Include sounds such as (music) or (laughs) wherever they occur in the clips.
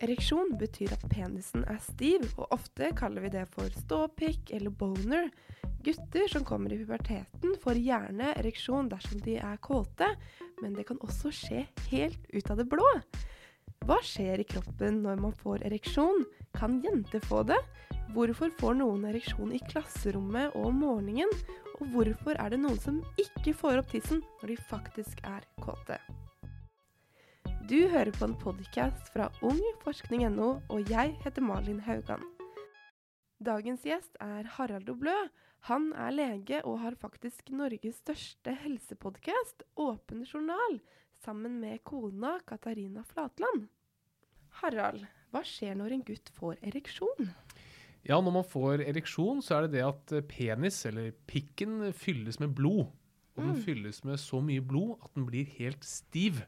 Ereksjon betyr at penisen er stiv, og ofte kaller vi det for ståpikk eller boner. Gutter som kommer i puberteten får gjerne ereksjon dersom de er kåte, men det kan også skje helt ut av det blå. Hva skjer i kroppen når man får ereksjon? Kan jenter få det? Hvorfor får noen ereksjon i klasserommet og om morgenen? Og hvorfor er det noen som ikke får opp tissen når de faktisk er kåte? Du hører på en podkast fra ungforskning.no, og jeg heter Malin Haugan. Dagens gjest er Harald Doblø. Han er lege og har faktisk Norges største helsepodkast, Åpen journal, sammen med kona Katarina Flatland. Harald, hva skjer når en gutt får ereksjon? Ja, når man får ereksjon, så er det det at penis, eller pikken, fylles med blod. Og den fylles med så mye blod at den blir helt stiv.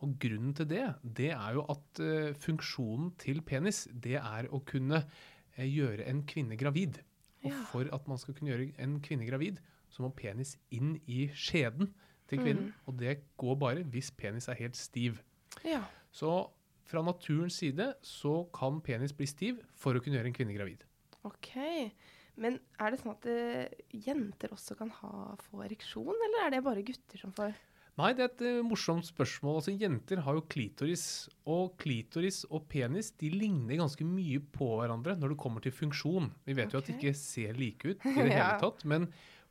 Og grunnen til det, det er jo at uh, funksjonen til penis, det er å kunne uh, gjøre en kvinne gravid. Og for at man skal kunne gjøre en kvinne gravid, så må penis inn i skjeden til kvinnen. Og det går bare hvis penis er helt stiv. Ja. Så fra naturens side så kan penis bli stiv for å kunne gjøre en kvinne gravid. Ok. Men er det sånn at uh, jenter også kan ha, få ereksjon, eller er det bare gutter som får? Nei, det er et eh, morsomt spørsmål. Altså, Jenter har jo klitoris, og klitoris og penis de ligner ganske mye på hverandre når det kommer til funksjon. Vi vet jo at de ikke ser like ut (laughs) i det hele tatt, men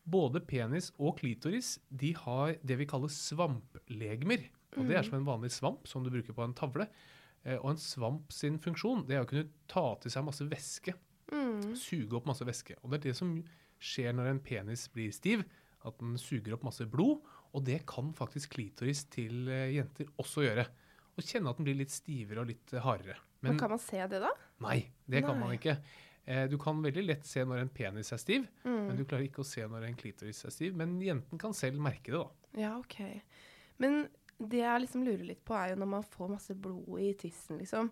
både penis og klitoris de har det vi kaller svamplegemer. Og Det er som en vanlig svamp som du bruker på en tavle. Eh, Og en svamp sin funksjon det er å kunne ta til seg masse væske. Suge opp masse væske. Og det er det som skjer når en penis blir stiv. At den suger opp masse blod. Og det kan faktisk klitoris til eh, jenter også gjøre. Og kjenne at den blir litt stivere og litt eh, hardere. Men, Men kan man se det da? nei, det kan Nei. man ikke. Eh, Du kan veldig lett se når en penis er stiv, Mm. men du klarer ikke å se når en klitoris er stiv. Men jenten kan selv merke det, da. Ja, ok. Men det jeg liksom lurer litt på, er jo når man får masse blod i tissen, liksom.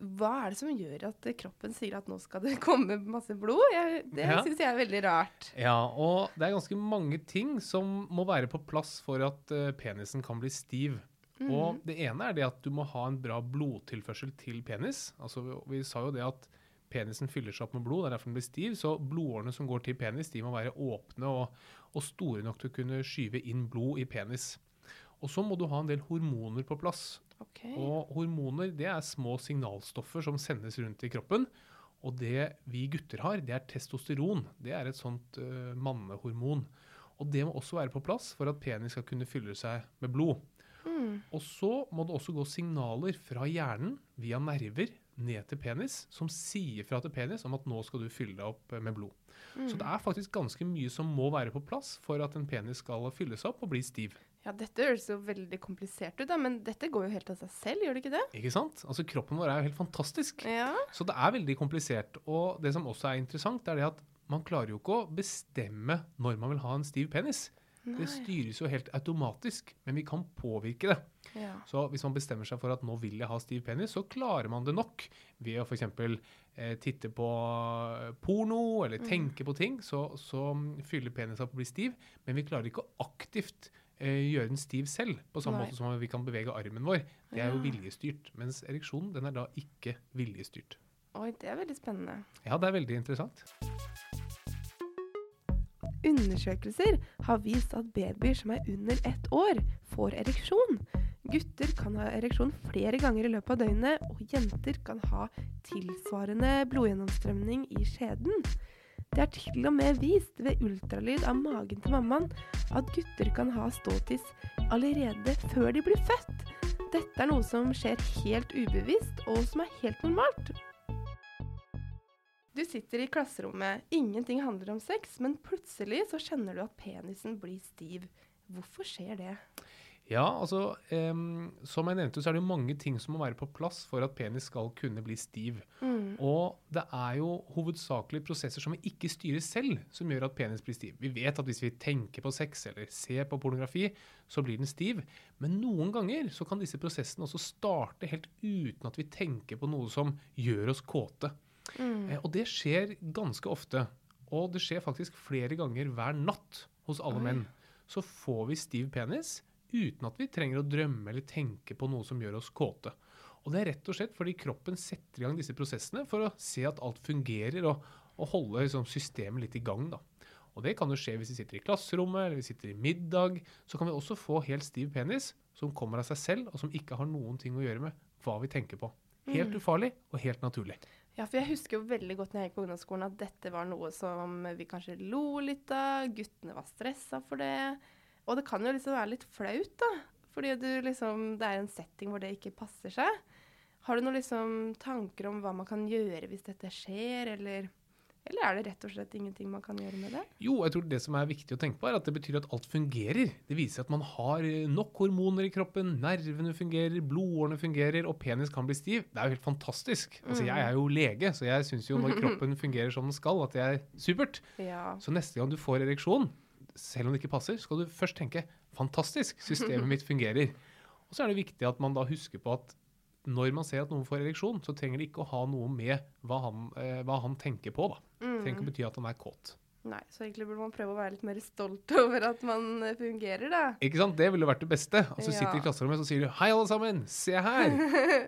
Hva er det som gjør at kroppen sier at nå skal det (laughs) komme masse blod? Jeg, det Ja. syns jeg er veldig rart. Ja, og det er ganske mange ting som må være på plass for at uh, penisen kan bli stiv. Og det ene er det at du må ha en bra blodtilførsel til penis. Altså, vi, vi sa jo det at penisen fyller seg opp med blod, det er derfor den blir stiv. Så blodårene som går til penis, de må være åpne og, og store nok til å kunne skyve inn blod i penis. Og så må du ha en del hormoner på plass. Ok. Og hormoner det er små signalstoffer som sendes rundt i kroppen. Og det vi gutter har, det er testosteron. Det er et sånt uh, mannehormon. Og det må også være på plass for at penis skal kunne fylle seg med blod. Og så må det også gå signaler fra hjernen via nerver ned til penis, som sier fra til penis om at nå skal du fylle deg opp eh, med blod. Så det er faktisk ganske mye som må være på plass for at en penis skal fylle seg opp og bli stiv. Ja, dette høres jo veldig komplisert ut, da, men dette går jo helt av seg selv, gjør det ikke det? Ikke sant? Altså Kroppen vår er jo helt fantastisk. Ja. Så det er veldig komplisert. Og det som også er interessant, er det at man klarer jo ikke å bestemme når man vil ha en stiv penis. Det styres jo helt automatisk, men vi kan påvirke det. ja. Så hvis man bestemmer seg for at nå vil jeg ha stiv penis, så klarer man det nok ved å f.eks. Eh, titte på porno eller tenke på ting, så, så fyller penisen opp og blir stiv. Men vi klarer ikke å aktivt eh, gjøre den stiv selv, på samme Nei. måte som vi kan bevege armen vår. Det er jo viljestyrt. Mens ereksjonen den er da ikke viljestyrt. Oi, det er veldig spennende. Ja, det er veldig interessant. Undersøkelser har vist at babyer som er under ett år, får ereksjon. Gutter kan ha ereksjon flere ganger i løpet av døgnet, og jenter kan ha tilsvarende blodgjennomstrømning i skjeden. Det er til og med vist ved ultralyd av magen til mammaen at gutter kan ha ståtiss allerede før de blir født. Dette er noe som skjer helt ubevisst, og som er helt normalt. Du sitter i klasserommet, ingenting handler om sex, men plutselig så kjenner du at penisen blir stiv. Hvorfor skjer det? Ja, altså um, Som jeg nevnte, så er det jo mange ting som må være på plass for at penis skal kunne bli stiv. Og det er jo hovedsakelig prosesser som vi ikke styrer selv, som gjør at penis blir stiv. Vi vet at hvis vi tenker på sex eller ser på pornografi, så blir den stiv. Men noen ganger så kan disse prosessene også starte helt uten at vi tenker på noe som gjør oss kåte. Mm. og det skjer ganske ofte. Og det skjer faktisk flere ganger hver natt hos alle Oi. menn. Så får vi stiv penis uten at vi trenger å drømme eller tenke på noe som gjør oss kåte. Og det er rett og slett fordi kroppen setter i gang disse prosessene for å se at alt fungerer, og, og holde liksom, systemet litt i gang. da. Og det kan jo skje hvis vi sitter i klasserommet eller vi sitter i middag. Så kan vi også få helt stiv penis som kommer av seg selv, og som ikke har noen ting å gjøre med hva vi tenker på. Helt ufarlig og helt naturlig. Ja, for jeg husker jo veldig godt når jeg gikk på ungdomsskolen at dette var noe som vi kanskje lo litt av. Guttene var stressa for det. Og det kan jo liksom være litt flaut, da. Fordi du liksom, det er en setting hvor det ikke passer seg. Har du noen liksom tanker om hva man kan gjøre hvis dette skjer, eller, eller er det rett og slett ingenting man kan gjøre med det? Jo, jeg tror det som er viktig å tenke på, er at det betyr at alt fungerer. Det viser at man har nok hormoner i kroppen, nervene fungerer, blodårene fungerer, og penis kan bli stiv. Det er jo helt fantastisk. Altså, Jeg er jo lege, så jeg syns jo når kroppen fungerer som den skal, at det er supert. Ja. Så neste gang du får ereksjon, selv om det ikke passer, skal du først tenke fantastisk, systemet mitt fungerer. (laughs) Og så er det viktig at man da husker på at når man ser at noen får ereksjon, så trenger det ikke å ha noe med hva han, eh, hva han tenker på. da. Det trenger ikke å bety at han er kåt. Nei, så egentlig burde man prøve å være litt mer stolt (laughs) over at man eh, fungerer, da. Ikke sant? Det ville vært det beste. Altså så sitter du Ja. i klasserommet og sier du, Hei, alle sammen! Se her!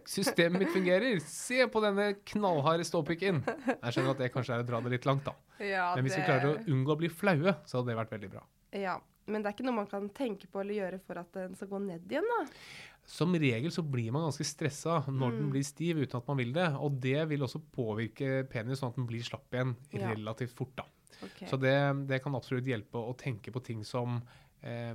Systemet mitt fungerer! Se på denne knallharde ståpikken! Jeg skjønner at det kanskje er å dra det litt langt, da. Ja, Men hvis vi klarer å unngå å bli flaue, så hadde det vært veldig bra. Ja, men det er ikke noe man kan tenke på eller gjøre for at den skal gå ned igjen, da. Som regel så blir man ganske stressa når den blir stiv uten at man vil det. Og det vil også påvirke penis sånn at den blir slapp igjen relativt fort. da. Ok. Så det, det kan absolutt hjelpe å tenke på ting som, eh,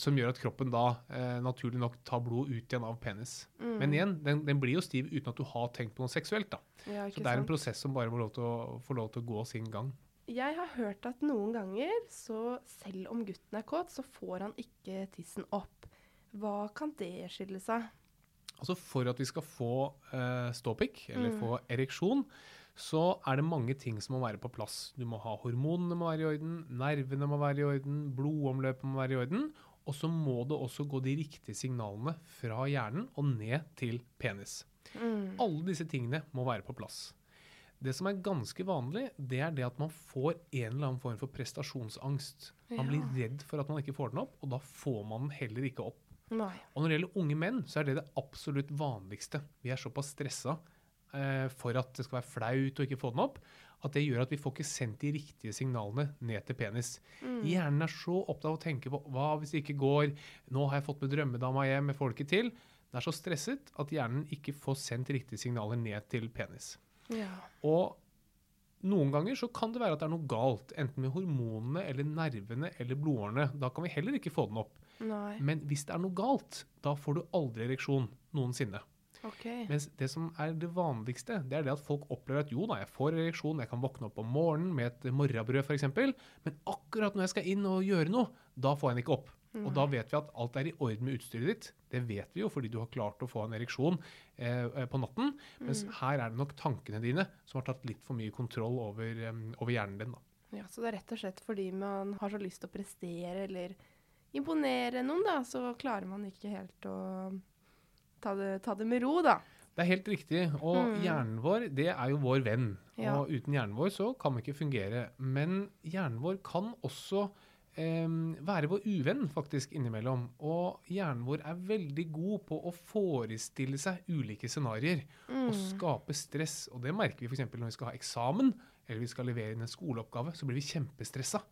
som gjør at kroppen da eh, naturlig nok tar blod ut igjen av penis. Mm. Men igjen, den, den blir jo stiv uten at du har tenkt på noe seksuelt. da. ja, Så det er en sant? prosess som bare må lov å, få lov til å gå sin gang. Jeg har hørt at noen ganger, så selv om gutten er kåt, så får han ikke tissen opp. Hva kan det skille seg? Altså For at vi skal få eh, ståpikk, eller Mm. få ereksjon, så er det mange ting som må være på plass. Du må ha hormonene må være i orden, nervene må være i orden, blodomløpet må være i orden. Og så må det også gå de riktige signalene fra hjernen og ned til penis. Mm. Alle disse tingene må være på plass. Det som er ganske vanlig, det er det at man får en eller annen form for prestasjonsangst. Man blir redd for at man ikke får den opp, og da får man den heller ikke opp. Nei. Og når det gjelder unge menn, så er det det absolutt vanligste. Vi er såpass stressa for at det skal være flaut å ikke få den opp, at det gjør at vi får ikke sendt de riktige signalene ned til penis. Mm. Hjernen er så opptatt av å tenke på hva hvis det ikke går, nå har jeg fått med drømmedama hjem, jeg får det ikke til. Den er så stresset at hjernen ikke får sendt riktige signaler ned til penis. Ja. Og noen ganger så kan det være at det er noe galt, enten med hormonene eller nervene eller blodårene. Da kan vi heller ikke få den opp. Nei. Men hvis det er noe galt, da får du aldri ereksjon noensinne. OK. Mens det som er det vanligste, det er det at folk opplever at jo da, jeg får ereksjon, jeg kan våkne opp om morgenen med et morrabrød f.eks., men akkurat når jeg skal inn og gjøre noe, da får jeg den ikke opp. Og da vet vi at alt er i orden med utstyret ditt. Det vet vi jo fordi du har klart å få en ereksjon eh, på natten. Mens her er det nok tankene dine som har tatt litt for mye kontroll over, um, over hjernen din. da. Ja, så det er rett og slett fordi man har så lyst til å prestere eller imponere noen, da, så klarer man ikke helt å ta det, ta det med ro, da. Det er helt riktig. Og Mm. hjernen vår, det er jo vår venn. Ja. Og uten hjernen vår så kan vi ikke fungere. Men hjernen vår kan også eh, være vår uvenn faktisk innimellom. Og hjernen vår er veldig god på å forestille seg ulike scenarioer. Mm. Og skape stress. Og det merker vi f.eks. når vi skal ha eksamen, eller vi skal levere inn en skoleoppgave, så blir vi kjempestressa.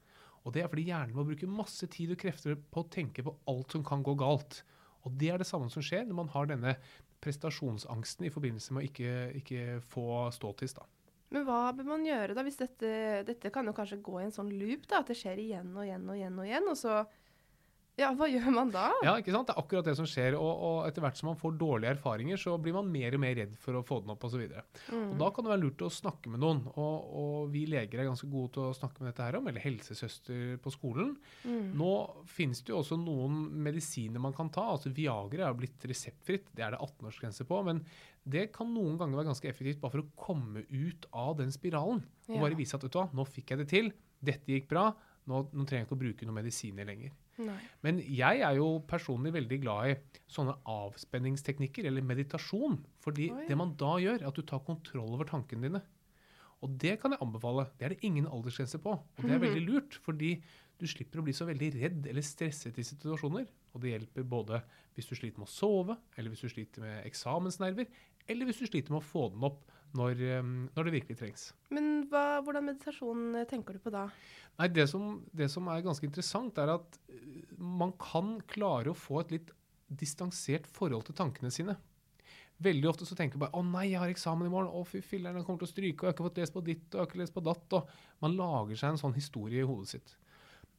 Og det er fordi hjernen vår bruker masse tid og krefter på å tenke på alt som kan gå galt. Og det er det samme som skjer når man har denne prestasjonsangsten i forbindelse med å ikke, ikke få ståtiss. da. Men hva bør man gjøre da, hvis dette, dette kan jo kanskje gå i en sånn loop, da, at det skjer igjen og igjen og igjen og igjen, og så Ja, hva gjør man da? Ja, ikke sant? Det er akkurat det som skjer. Og, og etter hvert som man får dårlige erfaringer, så blir man mer og mer redd for å få den opp osv. Mm. Da kan det være lurt å snakke med noen. Og, og vi leger er ganske gode til å snakke med dette her om, eller helsesøster på skolen. Mm. Nå finnes det jo også noen medisiner man kan ta. altså Viagra er blitt reseptfritt, det er det 18-årsgrense på. Men det kan noen ganger være ganske effektivt bare for å komme ut av den spiralen. Og Ja. bare vise at vet du hva, nå fikk jeg det til, dette gikk bra, nå, nå trenger jeg ikke å bruke noen medisiner lenger. Nei. Men jeg er jo personlig veldig glad i sånne avspenningsteknikker, eller meditasjon. Fordi Oi. det man da gjør, er at du tar kontroll over tankene dine. Og det kan jeg anbefale. Det er det ingen aldersgrense på. Og det er veldig lurt, fordi du slipper å bli så veldig redd eller stresset i situasjoner. Og det hjelper både hvis du sliter med å sove, eller hvis du sliter med eksamensnerver, eller hvis du sliter med å få den opp når, eh, når det virkelig trengs. Men hva, hvordan meditasjon eh, tenker du på da? Nei, det som, det som er ganske interessant, er at eh, man kan klare å få et litt distansert forhold til tankene sine. Veldig ofte så tenker man bare 'Å nei, jeg har eksamen i morgen'. 'Å, fy filler'n, jeg kommer til å stryke', og 'jeg har ikke fått lest på ditt', og 'jeg har ikke lest på datt'. Og man lager seg en sånn historie i hodet sitt.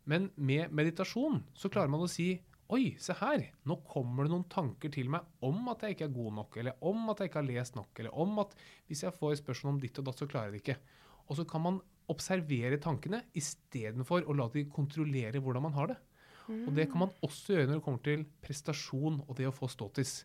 Men med meditasjon så klarer man å si Oi, se her, nå kommer det noen tanker til meg om at jeg ikke er god nok, eller om at jeg ikke har lest nok, eller om at hvis jeg får spørsmål om ditt og datt, så klarer jeg det ikke. Og så kan man observere tankene istedenfor å la de kontrollere hvordan man har det. Og det kan man også gjøre når det kommer til prestasjon og det å få ståtis.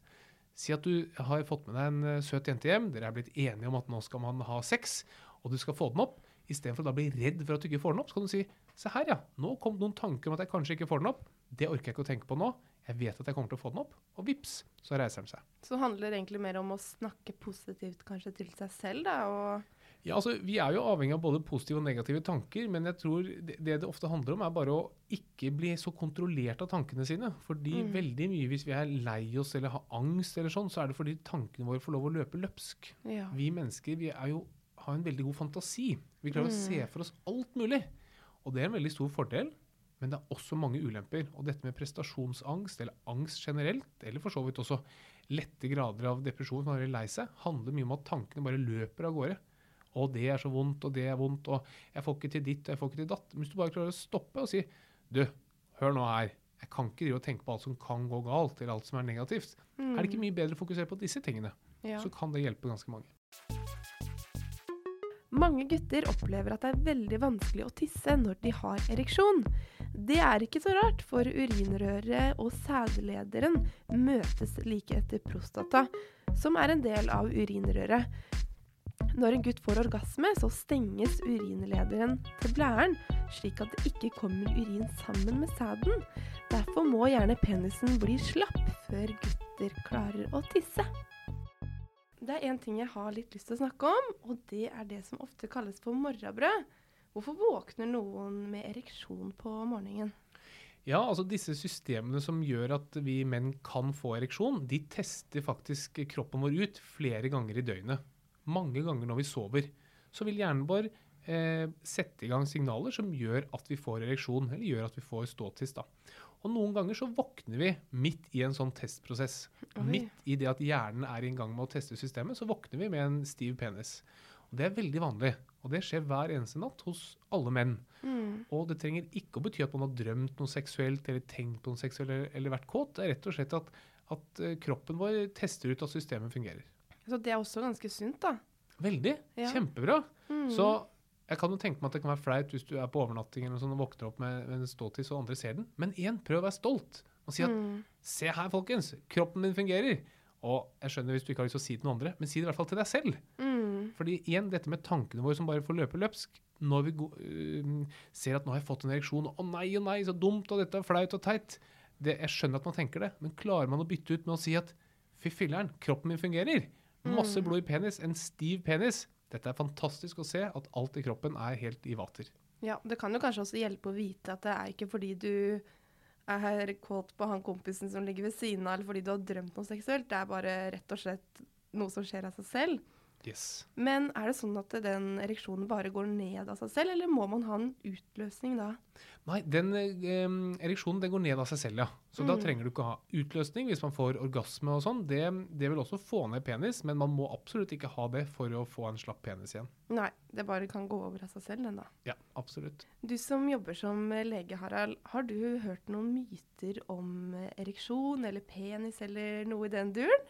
Si at du har fått med deg en eh, søt jente hjem, dere er blitt enige om at nå skal man ha sex, og du skal få den opp. Istedenfor å da bli redd for at du ikke får den opp, så kan du si se her, ja, nå kom det noen tanker om at jeg kanskje ikke får den opp. Det orker jeg ikke å tenke på nå. Jeg vet at jeg kommer til å få den opp. Og vips, så reiser den seg. Så handler det egentlig mer om å snakke positivt kanskje til seg selv, da? og... Ja, altså, Vi er jo avhengig av både positive og negative tanker, men jeg tror det det, det ofte handler om, er bare å ikke bli så kontrollert av tankene sine. Fordi Mm. veldig mye hvis vi er lei oss eller har angst, eller sånn, så er det fordi tankene våre får lov å løpe løpsk. Ja. Vi mennesker vi er jo, har en veldig god fantasi. Vi klarer å Mm. se for oss alt mulig. Og det er en veldig stor fordel, men det er også mange ulemper. Og dette med prestasjonsangst, eller angst generelt, eller for så vidt også lette grader av depresjon man er lei seg, handler mye om at tankene bare løper av gårde. Og det er så vondt, og det er vondt, og jeg får ikke til ditt, og jeg får ikke til datt. Men hvis du bare klarer å stoppe og si Du, hør nå her. Jeg kan ikke drive og tenke på alt som kan gå galt, eller alt som er negativt. Er det ikke mye bedre å fokusere på disse tingene? Mm. Ja. Så kan det hjelpe ganske mange. Mange gutter opplever at det er veldig vanskelig å tisse når de har ereksjon. Det er ikke så rart, for urinrøret og sædlederen møtes like etter prostata, som er en del av urinrøret. Når en gutt får orgasme, så stenges urinlederen til blæren, slik at det ikke kommer urin sammen med sæden. Derfor må gjerne penisen bli slapp før gutter klarer å tisse. Det er en ting jeg har litt lyst til å snakke om, og det er det som ofte kalles for morrabrød. Hvorfor våkner noen med ereksjon på morgenen? Ja, altså disse systemene som gjør at vi menn kan få ereksjon, de tester faktisk kroppen vår ut flere ganger i døgnet. Mange ganger når vi sover. Så vil hjernen vår eh, sette i gang signaler som gjør at vi får ereksjon, eller gjør at vi får ståtiss. da. Og noen ganger så våkner vi midt i en sånn testprosess. Oi. Midt i det at hjernen er i gang med å teste systemet, så våkner vi med en stiv penis. Og Det er veldig vanlig, og det skjer hver eneste natt hos alle menn. Mm. Og det trenger ikke å bety at man har drømt noe seksuelt eller tenkt på noe seksuelt eller, eller vært kåt. Det er rett og slett at, at eh, kroppen vår tester ut at systemet fungerer. Så det er også ganske sunt, da. Veldig. Ja. Kjempebra. Mm. Så jeg kan jo tenke meg at det kan være flaut hvis du er på overnatting eller noe sånt og våkner opp med, med en ståtiss og andre ser den. Men igjen, prøv å være stolt og si at mm. se her, folkens, kroppen min fungerer. Og jeg skjønner hvis du ikke har lyst til å si det til noen andre, men si det i hvert fall til deg selv. Mm. Fordi igjen, dette med tankene våre som bare får løpe løpsk. Når vi øh, ser at nå har jeg fått en ereksjon, å nei å nei, så dumt, og dette er flaut og teit. Det, jeg skjønner at man tenker det, men klarer man å bytte ut med å si at fy filleren, kroppen min fungerer. Masse Mm. blod i penis, en stiv penis. Dette er fantastisk å se, at alt i kroppen er helt i vater. Ja, det kan jo kanskje også hjelpe å vite at det er ikke fordi du er kåt på han kompisen som ligger ved siden av, eller fordi du har drømt noe seksuelt. Det er bare rett og slett noe som skjer av seg selv. Yes. Men er det sånn at den ereksjonen bare går ned av seg selv, eller må man ha en utløsning da? Nei, den eh, ereksjonen den går ned av seg selv, ja. Så da Mm. trenger du ikke ha utløsning hvis man får orgasme og sånn. Det, det vil også få ned penis, men man må absolutt ikke ha det for å få en slapp penis igjen. Nei, det bare kan gå over av seg selv, den da. Ja, absolutt. Du som jobber som lege, Harald, har du hørt noen myter om eh, ereksjon eller penis eller noe i den duren?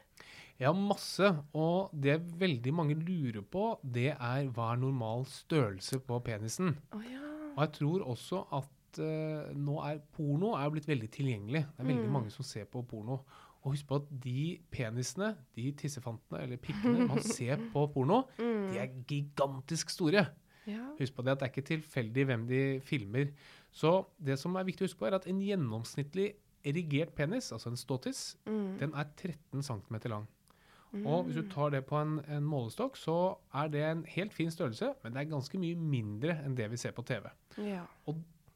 Ja, masse. Og det veldig mange lurer på, det er hva er normal størrelse på penisen. Oh, ja. Og jeg tror også at uh, nå er porno er blitt veldig tilgjengelig. Det er veldig Mm. mange som ser på porno. Og husk på at de penisene, de tissefantene eller pikkene man ser (laughs) på porno, Mm. de er gigantisk store. ja. Husk på det at det er ikke tilfeldig hvem de filmer. Så det som er viktig å huske på, er at en gjennomsnittlig erigert penis, altså en ståtiss, Mm. den er 13 cm lang. Og hvis du Mm. tar det på en, en målestokk, så er det en helt fin størrelse, men det er ganske mye mindre enn det vi ser på TV. Ja.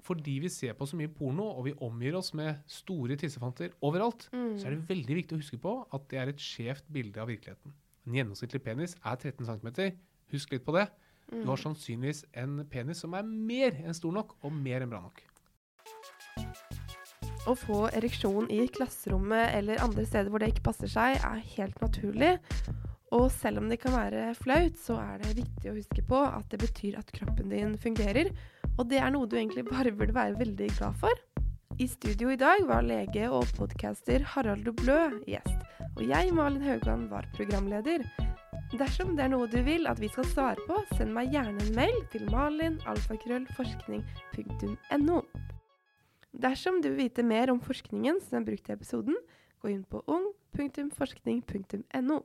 fordi vi ser på så mye porno, og vi omgir oss med store tissefanter overalt, Mm. så er det veldig viktig å huske på at det er et skjevt bilde av virkeligheten. En gjennomsnittlig penis er 13 cm. Husk litt på det. Du har sannsynligvis en penis som er mer enn stor nok, og mer enn bra nok. Å få ereksjon i klasserommet eller andre steder hvor det ikke passer seg, er helt naturlig. Og selv om det kan være flaut, så er det viktig å huske på at det betyr at kroppen din fungerer. Og det er noe du egentlig bare burde være veldig glad for. I studio i dag var lege og podcaster Harald Doblø gjest. Og jeg, Malin Haugan, var programleder. Dersom det er noe du vil at vi skal svare på, send meg gjerne en mail til malinalfakrøllforskning.no. Dersom du vil vite mer om forskningen som er brukt i episoden, gå inn på ung.forskning.no.